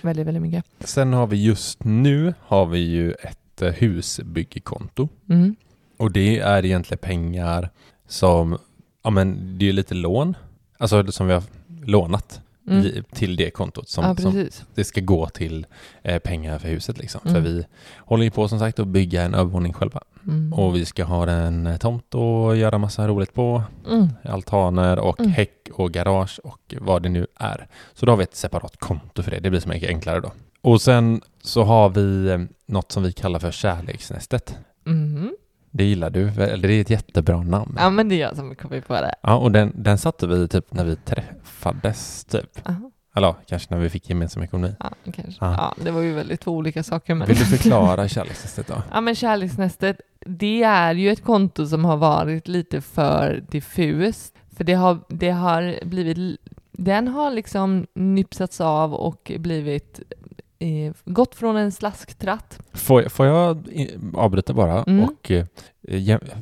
[SPEAKER 2] Väldigt, väldigt mycket.
[SPEAKER 1] Sen har vi just nu har vi ju ett eh, husbyggekonto.
[SPEAKER 2] Mm.
[SPEAKER 1] Och det är egentligen pengar som, ja men det är lite lån, alltså som vi har lånat
[SPEAKER 2] Mm.
[SPEAKER 1] i, till det kontot som,
[SPEAKER 2] ja,
[SPEAKER 1] som det ska gå till eh, pengar för huset liksom. För
[SPEAKER 2] Mm.
[SPEAKER 1] vi håller ju på som sagt att bygga en övervåning själva
[SPEAKER 2] Mm.
[SPEAKER 1] och vi ska ha en eh, tomt och göra massa roligt på,
[SPEAKER 2] Mm.
[SPEAKER 1] altaner och
[SPEAKER 2] Mm.
[SPEAKER 1] häck och garage och vad det nu är. Så då har vi ett separat konto för det, det blir så mycket enklare då. Och sen så har vi eh, något som vi kallar för kärleksnästet. Det gillar du, eller det är ett jättebra namn.
[SPEAKER 2] Ja, men det är jag som kommer på det.
[SPEAKER 1] Ja, och den, den satte vi typ när vi träffades, typ.
[SPEAKER 2] Aha.
[SPEAKER 1] Eller kanske när vi fick gemensam ekonomi.
[SPEAKER 2] Ja, kanske.
[SPEAKER 1] Ja.
[SPEAKER 2] Ja. det var ju väldigt två olika saker. Men...
[SPEAKER 1] Vill du förklara kärleksnästet då?
[SPEAKER 2] Ja, men kärleksnästet, det är ju ett konto som har varit lite för diffust. För det har, det har blivit, den har liksom nypsats av och blivit, eh, gått från en slasktratt.
[SPEAKER 1] Får, jag- får jag avbryta bara
[SPEAKER 2] Mm.
[SPEAKER 1] och eh,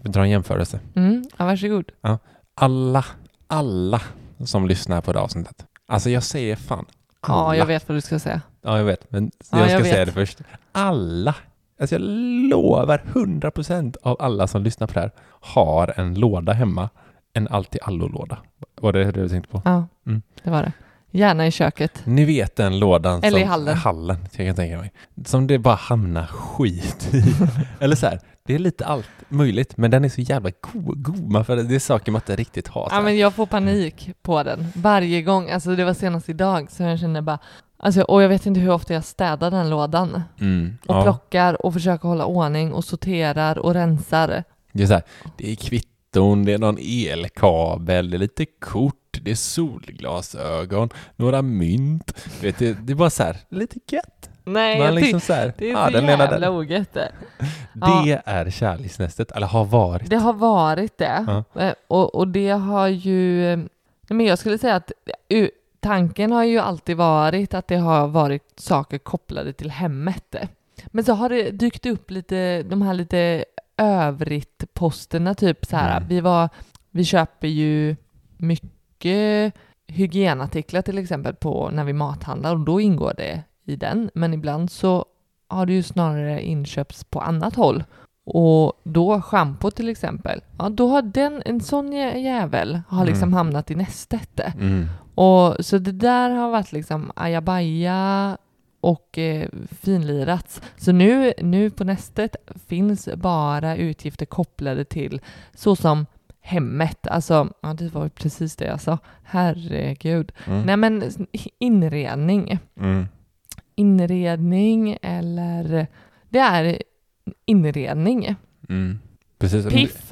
[SPEAKER 1] dra en jämförelse?
[SPEAKER 2] Mm, ja, varsågod.
[SPEAKER 1] Alla, alla som lyssnar på det avsnittet. Alltså jag säger fan alla.
[SPEAKER 2] Ja, jag vet vad du ska säga.
[SPEAKER 1] Ja, jag vet, men
[SPEAKER 2] Ja,
[SPEAKER 1] jag ska
[SPEAKER 2] jag
[SPEAKER 1] säga det först. Alla, alltså jag lovar 100% av alla som lyssnar på det här har en låda hemma. En allt i allo-låda. Var det det du tänkte på?
[SPEAKER 2] Ja,
[SPEAKER 1] Mm.
[SPEAKER 2] det var det. Gärna i köket.
[SPEAKER 1] Ni vet den lådan
[SPEAKER 2] Eller
[SPEAKER 1] som...
[SPEAKER 2] i hallen.
[SPEAKER 1] Hallen, jag kan tänka mig. Som det bara hamnar skit i. Eller så här, det är lite allt möjligt, men den är så jävla god, god för det är saker man inte riktigt har.
[SPEAKER 2] Ja, men jag får panik på den varje gång. Alltså det var senast idag så jag kände bara, alltså, och jag vet inte hur ofta jag städar den lådan.
[SPEAKER 1] mm,
[SPEAKER 2] Och
[SPEAKER 1] ja.
[SPEAKER 2] plockar och försöker hålla ordning och sorterar och rensar.
[SPEAKER 1] Det är så här, det är kvitton, det är någon elkabel, det är lite kort, det är solglasögon, några mynt. Du Vet, det, det är bara så här, lite gött.
[SPEAKER 2] Nej,
[SPEAKER 1] Man
[SPEAKER 2] jag
[SPEAKER 1] liksom så här,
[SPEAKER 2] det är
[SPEAKER 1] ja,
[SPEAKER 2] så
[SPEAKER 1] den
[SPEAKER 2] jävla ogött det.
[SPEAKER 1] Det är kärleksnästet, eller har varit.
[SPEAKER 2] Det har varit det.
[SPEAKER 1] Ja.
[SPEAKER 2] Eh, Och, och det har ju... eh, Men jag skulle säga att eh, tanken har ju alltid varit att det har varit saker kopplade till hemmet. Men så har det dykt upp lite, de här lite övrigt posterna, typ så här,
[SPEAKER 1] Mm.
[SPEAKER 2] vi var, vi köper ju mycket hygienartiklar till exempel på när vi mathandlar och då ingår det i den. Men ibland så har det ju snarare inköpts på annat håll. Och då schampo till exempel, ja då har den, en sån jä- jävel har liksom
[SPEAKER 1] Mm.
[SPEAKER 2] hamnat i nästet.
[SPEAKER 1] Mm.
[SPEAKER 2] Och så det där har varit liksom ajabaja och eh, finlirats. Så nu, nu på nästet finns bara utgifter kopplade till så som hemmet, alltså, ja det var ju precis det jag sa, herregud.
[SPEAKER 1] Mm.
[SPEAKER 2] Nej men inredning,
[SPEAKER 1] Mm.
[SPEAKER 2] inredning eller det är inredning,
[SPEAKER 1] Mm. Precis.
[SPEAKER 2] Piff.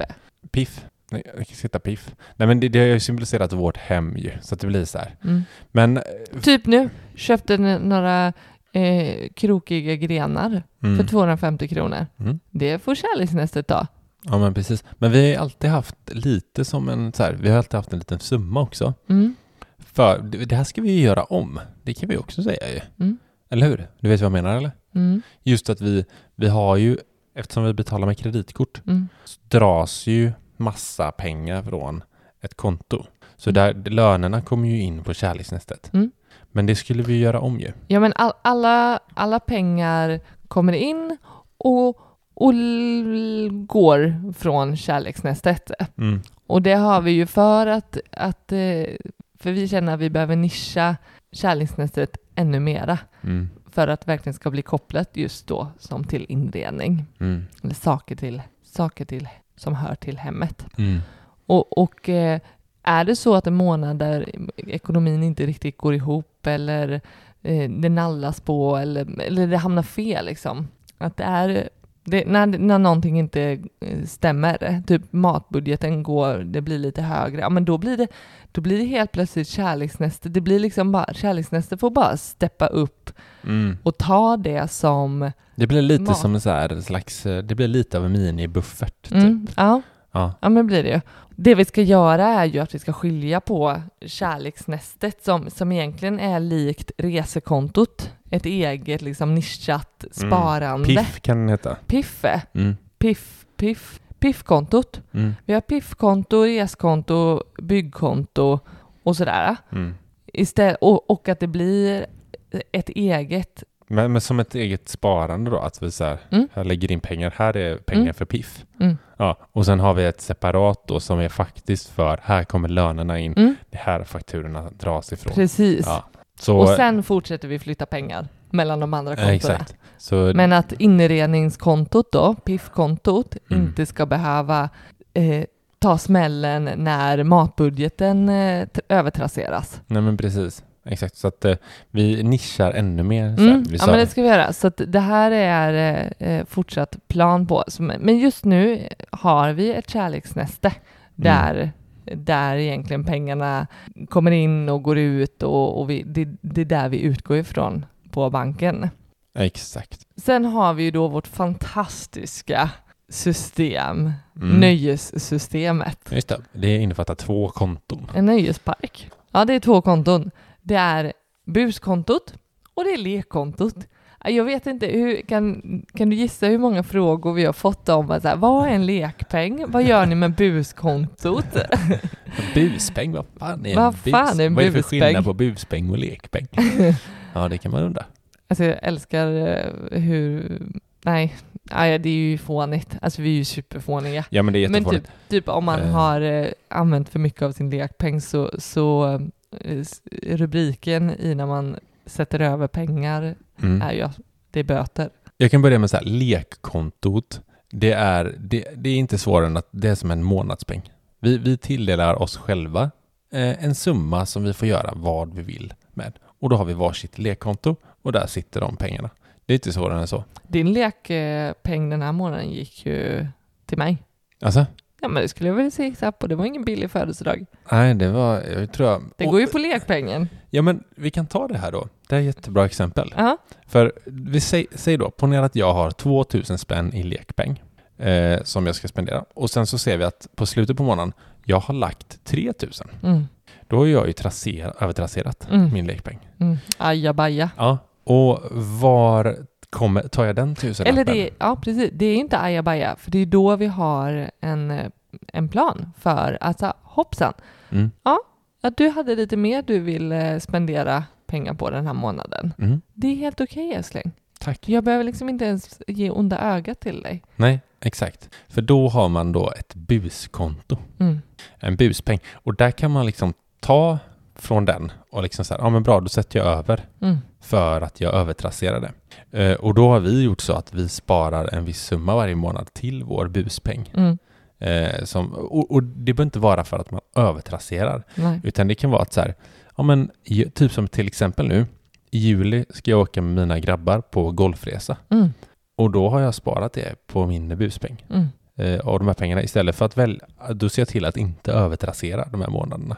[SPEAKER 1] Piff. Nej, Jag kan sitta piff. Nej men det, det har ju symboliserat vårt hem ju, så att det blir så här.
[SPEAKER 2] Mm.
[SPEAKER 1] Men, eh,
[SPEAKER 2] Typ nu, köpte några eh, krokiga grenar
[SPEAKER 1] Mm.
[SPEAKER 2] för 250 kronor.
[SPEAKER 1] Mm.
[SPEAKER 2] Det får kärleksnästet ta.
[SPEAKER 1] Ja, men precis. Men vi har ju alltid haft lite som en så här, vi har alltid haft en liten summa också.
[SPEAKER 2] Mm.
[SPEAKER 1] För det här ska vi ju göra om. Det kan vi också säga ju.
[SPEAKER 2] Mm.
[SPEAKER 1] Eller hur? Du vet vad jag menar eller?
[SPEAKER 2] Mm.
[SPEAKER 1] Just att vi, vi har ju, eftersom vi betalar med kreditkort,
[SPEAKER 2] Mm.
[SPEAKER 1] så dras ju massa pengar från ett konto. Så
[SPEAKER 2] Mm.
[SPEAKER 1] där, lönerna kommer ju in på kärleksnästet.
[SPEAKER 2] Mm.
[SPEAKER 1] Men det skulle vi göra om ju.
[SPEAKER 2] Ja, men all, alla, alla pengar kommer in och, och går från kärleksnästet.
[SPEAKER 1] Mm.
[SPEAKER 2] Och det har vi ju för att, att eh, för vi känner att vi behöver nischa kärleksnästet ännu mera
[SPEAKER 1] Mm.
[SPEAKER 2] för att verkligen ska bli kopplat just då som till inredning
[SPEAKER 1] Mm.
[SPEAKER 2] eller saker till, saker till som hör till hemmet.
[SPEAKER 1] Mm.
[SPEAKER 2] Och, och eh, är det så att en månad där ekonomin inte riktigt går ihop eller eh, det nallas på eller, eller det hamnar fel liksom. Att det är det, när, när någonting inte eh, stämmer, typ matbudgeten går, det blir lite högre, ja men då blir det, då blir det helt plötsligt kärleksnäste. Det blir liksom bara, kärleksnäste får bara steppa upp
[SPEAKER 1] Mm.
[SPEAKER 2] och ta det som,
[SPEAKER 1] Det blir lite
[SPEAKER 2] Mat.
[SPEAKER 1] som så här slags, eh, det blir lite av en minibuffert. Typ.
[SPEAKER 2] mm, ja,
[SPEAKER 1] Ja.
[SPEAKER 2] Ja, men blir det ju. Det vi ska göra är ju att vi ska skilja på kärleksnästet som, som egentligen är likt resekontot, ett eget liksom nischat sparande.
[SPEAKER 1] Piff kan den heta.
[SPEAKER 2] Piffe.
[SPEAKER 1] Mm.
[SPEAKER 2] Piff, piff, piffkontot.
[SPEAKER 1] Mm.
[SPEAKER 2] Vi har piffkonto, reskonto, byggkonto och sådär.
[SPEAKER 1] Mm.
[SPEAKER 2] Istället, och, och att det blir ett eget
[SPEAKER 1] Men, men som ett eget sparande då, att vi så här,
[SPEAKER 2] Mm.
[SPEAKER 1] här lägger in pengar, här är pengar
[SPEAKER 2] Mm.
[SPEAKER 1] för piff.
[SPEAKER 2] Mm.
[SPEAKER 1] Ja, och sen har vi ett separat då som är faktiskt för, här kommer lönerna in,
[SPEAKER 2] Mm,
[SPEAKER 1] det här är fakturorna dras ifrån.
[SPEAKER 2] precis.
[SPEAKER 1] Ja. Så,
[SPEAKER 2] Och sen fortsätter vi flytta pengar mellan de andra kontona.
[SPEAKER 1] Så,
[SPEAKER 2] Men att inredningskontot då, piffkontot,
[SPEAKER 1] Mm.
[SPEAKER 2] inte ska behöva eh, ta smällen när matbudgeten eh, övertrasseras.
[SPEAKER 1] nej men precis. Exakt, så att eh, vi nischar ännu mer. Så här.
[SPEAKER 2] Mm.
[SPEAKER 1] Vi
[SPEAKER 2] Ja,
[SPEAKER 1] sa-
[SPEAKER 2] men det ska vi göra. Så att det här är eh, eh, fortsatt plan på. Så, men men just nu har vi ett kärleksnäste där, där egentligen pengarna kommer in och går ut och, och vi, det, det är där vi utgår ifrån på banken.
[SPEAKER 1] Exakt.
[SPEAKER 2] Sen har vi ju då vårt fantastiska system,
[SPEAKER 1] Mm.
[SPEAKER 2] nöjessystemet.
[SPEAKER 1] Just det, det innefattar två konton.
[SPEAKER 2] En nöjespark. Ja, det är två konton. Det är buskontot och det är lekkontot. Ja, Jag vet inte, hur, kan, kan du gissa hur många frågor vi har fått om att så här, vad är en lekpeng? Vad gör ni med buskontot?
[SPEAKER 1] Buspeng, vad fan är en
[SPEAKER 2] Vad
[SPEAKER 1] bus?
[SPEAKER 2] fan är en
[SPEAKER 1] Vad är det för
[SPEAKER 2] buspeng?
[SPEAKER 1] skillnad på buspeng och lekpeng? ja, det kan man undra.
[SPEAKER 2] Alltså jag älskar eh, hur, nej, nej, det är ju fånigt. Alltså vi är ju superfåniga.
[SPEAKER 1] Ja, men det är
[SPEAKER 2] Men
[SPEAKER 1] jättefånigt.
[SPEAKER 2] typ, typ om man
[SPEAKER 1] Eh.
[SPEAKER 2] har eh, använt för mycket av sin lekpeng så, så rubriken i när man sätter över pengar
[SPEAKER 1] Mm.
[SPEAKER 2] är ju att det är böter.
[SPEAKER 1] Jag kan börja med så här, lekkontot. Det är, det, det är inte svårare än att det är som en månadspeng. Vi, vi tilldelar oss själva eh, en summa som vi får göra vad vi vill med. Och då har vi varsitt lekkonto och där sitter de pengarna. Det är inte svårare än så.
[SPEAKER 2] Din lekpeng den här månaden gick ju till mig.
[SPEAKER 1] Alltså?
[SPEAKER 2] Ja men det skulle jag väl säga på, det var ingen billig födelsedag.
[SPEAKER 1] Nej, det var, jag tror jag...
[SPEAKER 2] Det går ju på lekpengen.
[SPEAKER 1] Ja, men vi kan ta det här då. Det är ett jättebra exempel.
[SPEAKER 2] Ja.
[SPEAKER 1] För vi säg, säg då, ponera att jag har 2000 spänn i lekpeng eh, som jag ska spendera. Och sen så ser vi att på slutet på månaden, jag har lagt 3000.
[SPEAKER 2] Mm.
[SPEAKER 1] Då har jag ju traser, övertrasserat
[SPEAKER 2] Mm.
[SPEAKER 1] min lekpeng.
[SPEAKER 2] Mm. Ajabaja.
[SPEAKER 1] Ja. Och var kommer, tar jag den tusen
[SPEAKER 2] Eller det, ja precis, det är inte ajabaja, för det är då vi har en, en plan för att så, hoppsan,
[SPEAKER 1] Mm.
[SPEAKER 2] att du hade lite mer du vill eh, spendera pengar på den här månaden.
[SPEAKER 1] Mm.
[SPEAKER 2] Det är helt okej älskling.
[SPEAKER 1] Tack.
[SPEAKER 2] Jag behöver liksom inte ens ge onda ögat till dig.
[SPEAKER 1] Nej, exakt. För då har man då ett buskonto.
[SPEAKER 2] Mm.
[SPEAKER 1] En buspeng. Och där kan man liksom ta från den och liksom så här, ja men bra, då sätter jag över.
[SPEAKER 2] Mm.
[SPEAKER 1] för att jag övertrasserade. Eh, och då har vi gjort så att vi sparar en viss summa varje månad till vår buspeng.
[SPEAKER 2] Mm.
[SPEAKER 1] Eh, som, och, och det behöver inte vara för att man övertrasserar,
[SPEAKER 2] Nej.
[SPEAKER 1] utan det kan vara att så här, ja men typ som till exempel nu, i juli ska jag åka med mina grabbar på golfresa
[SPEAKER 2] Mm.
[SPEAKER 1] och då har jag sparat det på min buspeng.
[SPEAKER 2] Mm.
[SPEAKER 1] Eh, av de här pengarna istället för att välja, då ser jag till att inte övertrassera de här månaderna.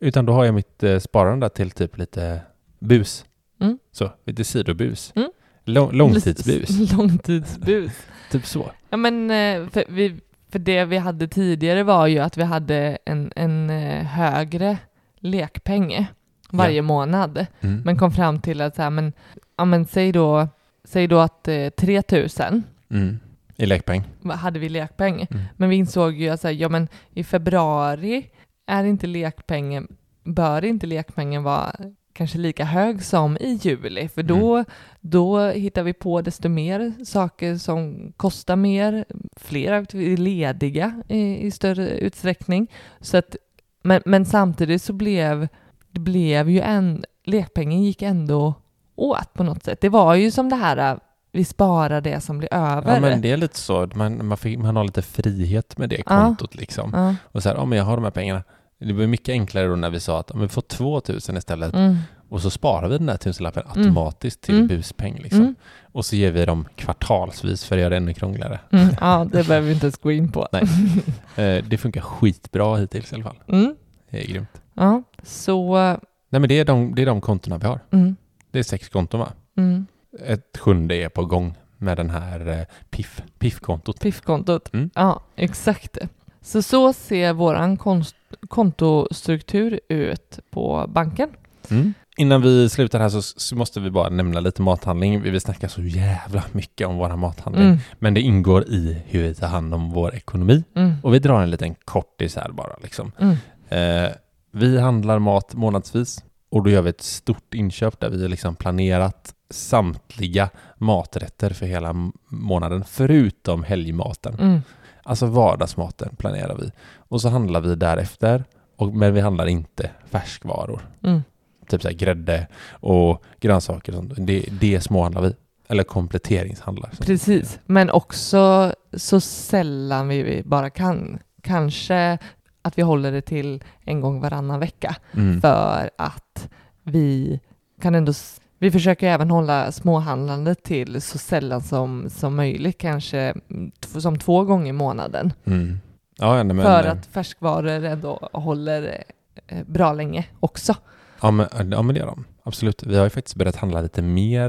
[SPEAKER 1] Utan då har jag mitt eh, sparande till typ lite bus
[SPEAKER 2] Mm.
[SPEAKER 1] Så, lite sidobus.
[SPEAKER 2] Mm.
[SPEAKER 1] Lång, långtidsbus.
[SPEAKER 2] Långtidsbus.
[SPEAKER 1] typ så.
[SPEAKER 2] Ja men eh, för, vi, för det vi hade tidigare var ju att vi hade en, en eh, högre lekpeng varje månad.
[SPEAKER 1] Mm.
[SPEAKER 2] Men kom fram till att så här, men, ja, men säg då, säg då att eh, 3000
[SPEAKER 1] Mm. I lekpeng.
[SPEAKER 2] hade vi lekpeng.
[SPEAKER 1] Mm.
[SPEAKER 2] Men vi insåg ju att så här, ja, men i februari är inte lekpengen, bör inte lekpengen vara kanske lika hög som i juli, för då,
[SPEAKER 1] Mm.
[SPEAKER 2] då hittar vi på desto mer saker som kostar mer, fler är lediga i, i större utsträckning. Så att, men, men samtidigt så blev det blev ju en, lekpengen gick ändå åt på något sätt. Det var ju som det här, vi sparar det som blir över.
[SPEAKER 1] Ja men det är lite så, man, man, fick, man har lite frihet med det
[SPEAKER 2] Ja.
[SPEAKER 1] kontot liksom.
[SPEAKER 2] Ja.
[SPEAKER 1] Och så här, ja men jag har de här pengarna. Det var mycket enklare då när vi sa att om vi får 2000 istället
[SPEAKER 2] Mm.
[SPEAKER 1] och så sparar vi den där tusenlappen automatiskt till
[SPEAKER 2] Mm.
[SPEAKER 1] buspeng liksom.
[SPEAKER 2] Mm.
[SPEAKER 1] Och så ger vi dem kvartalsvis för att göra det ännu krångligare.
[SPEAKER 2] Mm. Ja, det behöver vi inte ens gå in på.
[SPEAKER 1] Nej. Eh, det funkar skitbra hittills i alla fall.
[SPEAKER 2] Mm.
[SPEAKER 1] Det är grymt.
[SPEAKER 2] Ja, så...
[SPEAKER 1] Nej men det är de, det är de kontona vi har.
[SPEAKER 2] Mm.
[SPEAKER 1] Det är sex konton va?
[SPEAKER 2] Mm.
[SPEAKER 1] Ett sjunde är på gång med den här eh, PIF, PIF-kontot.
[SPEAKER 2] Piffkontot.
[SPEAKER 1] Mm.
[SPEAKER 2] Ja, exakt. Så så ser våran konst, kontostruktur ut på banken.
[SPEAKER 1] Mm. Innan vi slutar här så, måste vi bara nämna lite mathandling. Vi vill snacka så jävla mycket om våra mathandling.
[SPEAKER 2] Mm.
[SPEAKER 1] Men det ingår i hur vi tar hand om vår ekonomi.
[SPEAKER 2] Mm.
[SPEAKER 1] Och vi drar en liten kortis här bara liksom.
[SPEAKER 2] Mm.
[SPEAKER 1] Eh, vi handlar mat månadsvis och då gör vi ett stort inköp där vi har liksom planerat samtliga maträtter för hela månaden förutom helgmaten.
[SPEAKER 2] Mm.
[SPEAKER 1] Alltså vardagsmaten planerar vi. Och så handlar vi därefter, och, men vi handlar inte färskvaror.
[SPEAKER 2] Mm.
[SPEAKER 1] Typ så här grädde och grönsaker och sånt. Det, det småhandlar vi. Eller kompletteringshandlar.
[SPEAKER 2] Precis, men också så sällan vi- bara kan. Kanske att vi håller det till en gång varannan vecka
[SPEAKER 1] Mm.
[SPEAKER 2] för att vi kan ändå vi försöker även hålla småhandlandet till så sällan som, som möjligt, kanske som två gånger i månaden.
[SPEAKER 1] Mm. Ja, nej, men,
[SPEAKER 2] för
[SPEAKER 1] eh,
[SPEAKER 2] att färskvaror ändå håller eh, bra länge också.
[SPEAKER 1] Ja men, ja men det gör de. Absolut. Vi har ju faktiskt börjat handla lite mer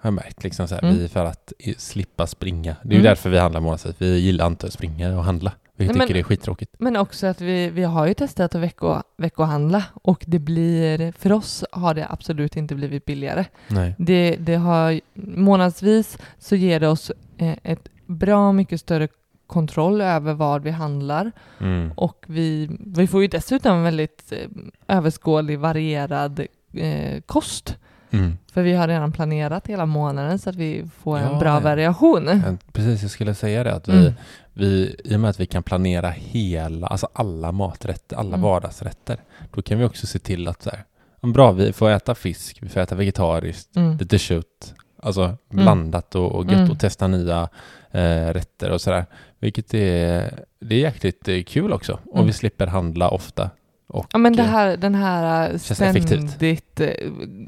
[SPEAKER 1] har jag märkt. Liksom så här,
[SPEAKER 2] Mm.
[SPEAKER 1] vi, för att slippa springa. Det är ju
[SPEAKER 2] Mm.
[SPEAKER 1] därför vi handlar månadsvis. Vi gillar inte att springa och handla. Vi tycker
[SPEAKER 2] men-
[SPEAKER 1] är skittråkigt.
[SPEAKER 2] Men också att vi, vi har ju testat att vecko, veckohandla och det blir, för oss har det absolut inte blivit billigare.
[SPEAKER 1] Nej.
[SPEAKER 2] Det, det har månadsvis så ger det oss eh, ett bra mycket större kontroll över vad vi handlar
[SPEAKER 1] Mm.
[SPEAKER 2] och vi, vi får ju dessutom en väldigt eh, överskådlig, varierad eh, kost.
[SPEAKER 1] Mm.
[SPEAKER 2] För vi har redan planerat hela månaden så att vi får en
[SPEAKER 1] Ja,
[SPEAKER 2] bra
[SPEAKER 1] ja.
[SPEAKER 2] variation.
[SPEAKER 1] Precis, jag skulle säga det. Att vi,
[SPEAKER 2] Mm.
[SPEAKER 1] vi, I och med att vi kan planera hela, alltså alla maträtter, alla
[SPEAKER 2] Mm.
[SPEAKER 1] vardagsrätter. Då kan vi också se till att så här, bra, vi får äta fisk, vi får äta vegetariskt,
[SPEAKER 2] Mm.
[SPEAKER 1] lite kött, alltså blandat och, och gött
[SPEAKER 2] Mm.
[SPEAKER 1] och testa nya eh, rätter och sådär. Vilket är, det är jäkligt eh, kul också. Och
[SPEAKER 2] Mm.
[SPEAKER 1] vi slipper handla ofta. Och,
[SPEAKER 2] Ja men det
[SPEAKER 1] eh,
[SPEAKER 2] här, den här eh, ständigt, eh,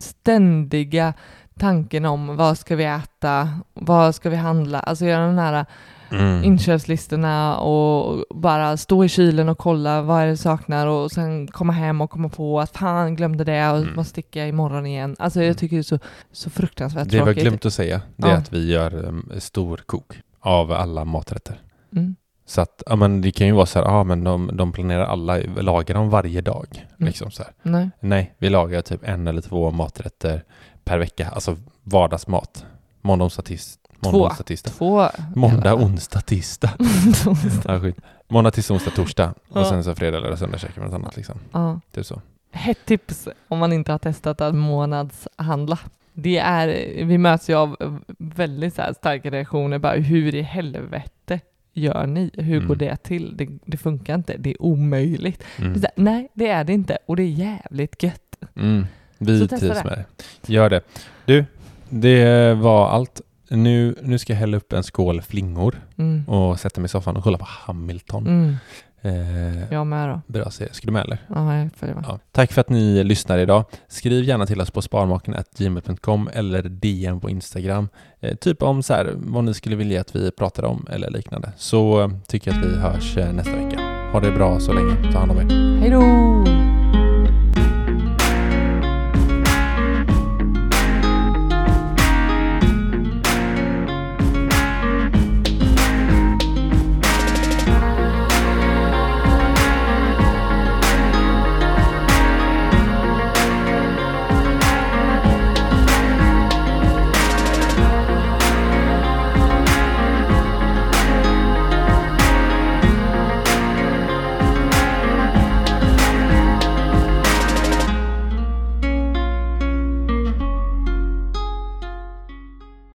[SPEAKER 2] ständiga tanken om vad ska vi äta, vad ska vi handla, alltså göra den här
[SPEAKER 1] mm.
[SPEAKER 2] inköpslistorna och bara stå i kylen och kolla vad är det saknar och sen komma hem och komma på att fan glömde det och
[SPEAKER 1] Mm.
[SPEAKER 2] måste sticka imorgon igen. Alltså
[SPEAKER 1] Mm.
[SPEAKER 2] jag tycker det är så, så fruktansvärt
[SPEAKER 1] Det vi har
[SPEAKER 2] tråkigt.
[SPEAKER 1] glömt att säga, det är
[SPEAKER 2] Ja.
[SPEAKER 1] att vi gör um, stor kok av alla maträtter.
[SPEAKER 2] Mm.
[SPEAKER 1] Så att, ja men det kan ju vara så här, ja men de, de planerar alla, lagar dem varje dag.
[SPEAKER 2] Mm.
[SPEAKER 1] Liksom så här.
[SPEAKER 2] Nej.
[SPEAKER 1] Nej, vi lagar typ en eller två maträtter per vecka, alltså vardagsmat. Måndag, onsdag, tis, måndag,
[SPEAKER 2] Två.
[SPEAKER 1] tisdag.
[SPEAKER 2] Två...
[SPEAKER 1] Måndag, onsdag, tisdag. Ja, skit. Måndag, tisdag, onsdag, torsdag. Och sen så fredag eller söndag käkar vi något annat liksom.
[SPEAKER 2] ja.
[SPEAKER 1] Typ så.
[SPEAKER 2] Hett tips om man inte har testat att månadshandla. Det är, vi möts ju av väldigt så starka reaktioner, bara hur i helvete gör ni? Hur
[SPEAKER 1] Mm.
[SPEAKER 2] går det till? Det, det funkar inte, det är omöjligt.
[SPEAKER 1] Mm.
[SPEAKER 2] här, nej, det är det inte och det är jävligt gött.
[SPEAKER 1] Mm. Vi trivs med det. Gör det. Du, det var allt. Nu, nu ska jag hälla upp en skål flingor
[SPEAKER 2] Mm.
[SPEAKER 1] och sätta mig i soffan och kolla på Hamilton. Eh,
[SPEAKER 2] Jag med då.
[SPEAKER 1] Bra serie. Ska du med eller?
[SPEAKER 2] Ja, jag följer med.
[SPEAKER 1] Ja. Tack för att ni lyssnar idag. Skriv gärna till oss på sparmaken.gmail.com eller DM på Instagram. Eh, typ om så här, vad ni skulle vilja att vi pratade om eller liknande. Så tycker jag att vi hörs eh, nästa vecka. Ha det bra så länge. Ta hand om er.
[SPEAKER 2] Hej då!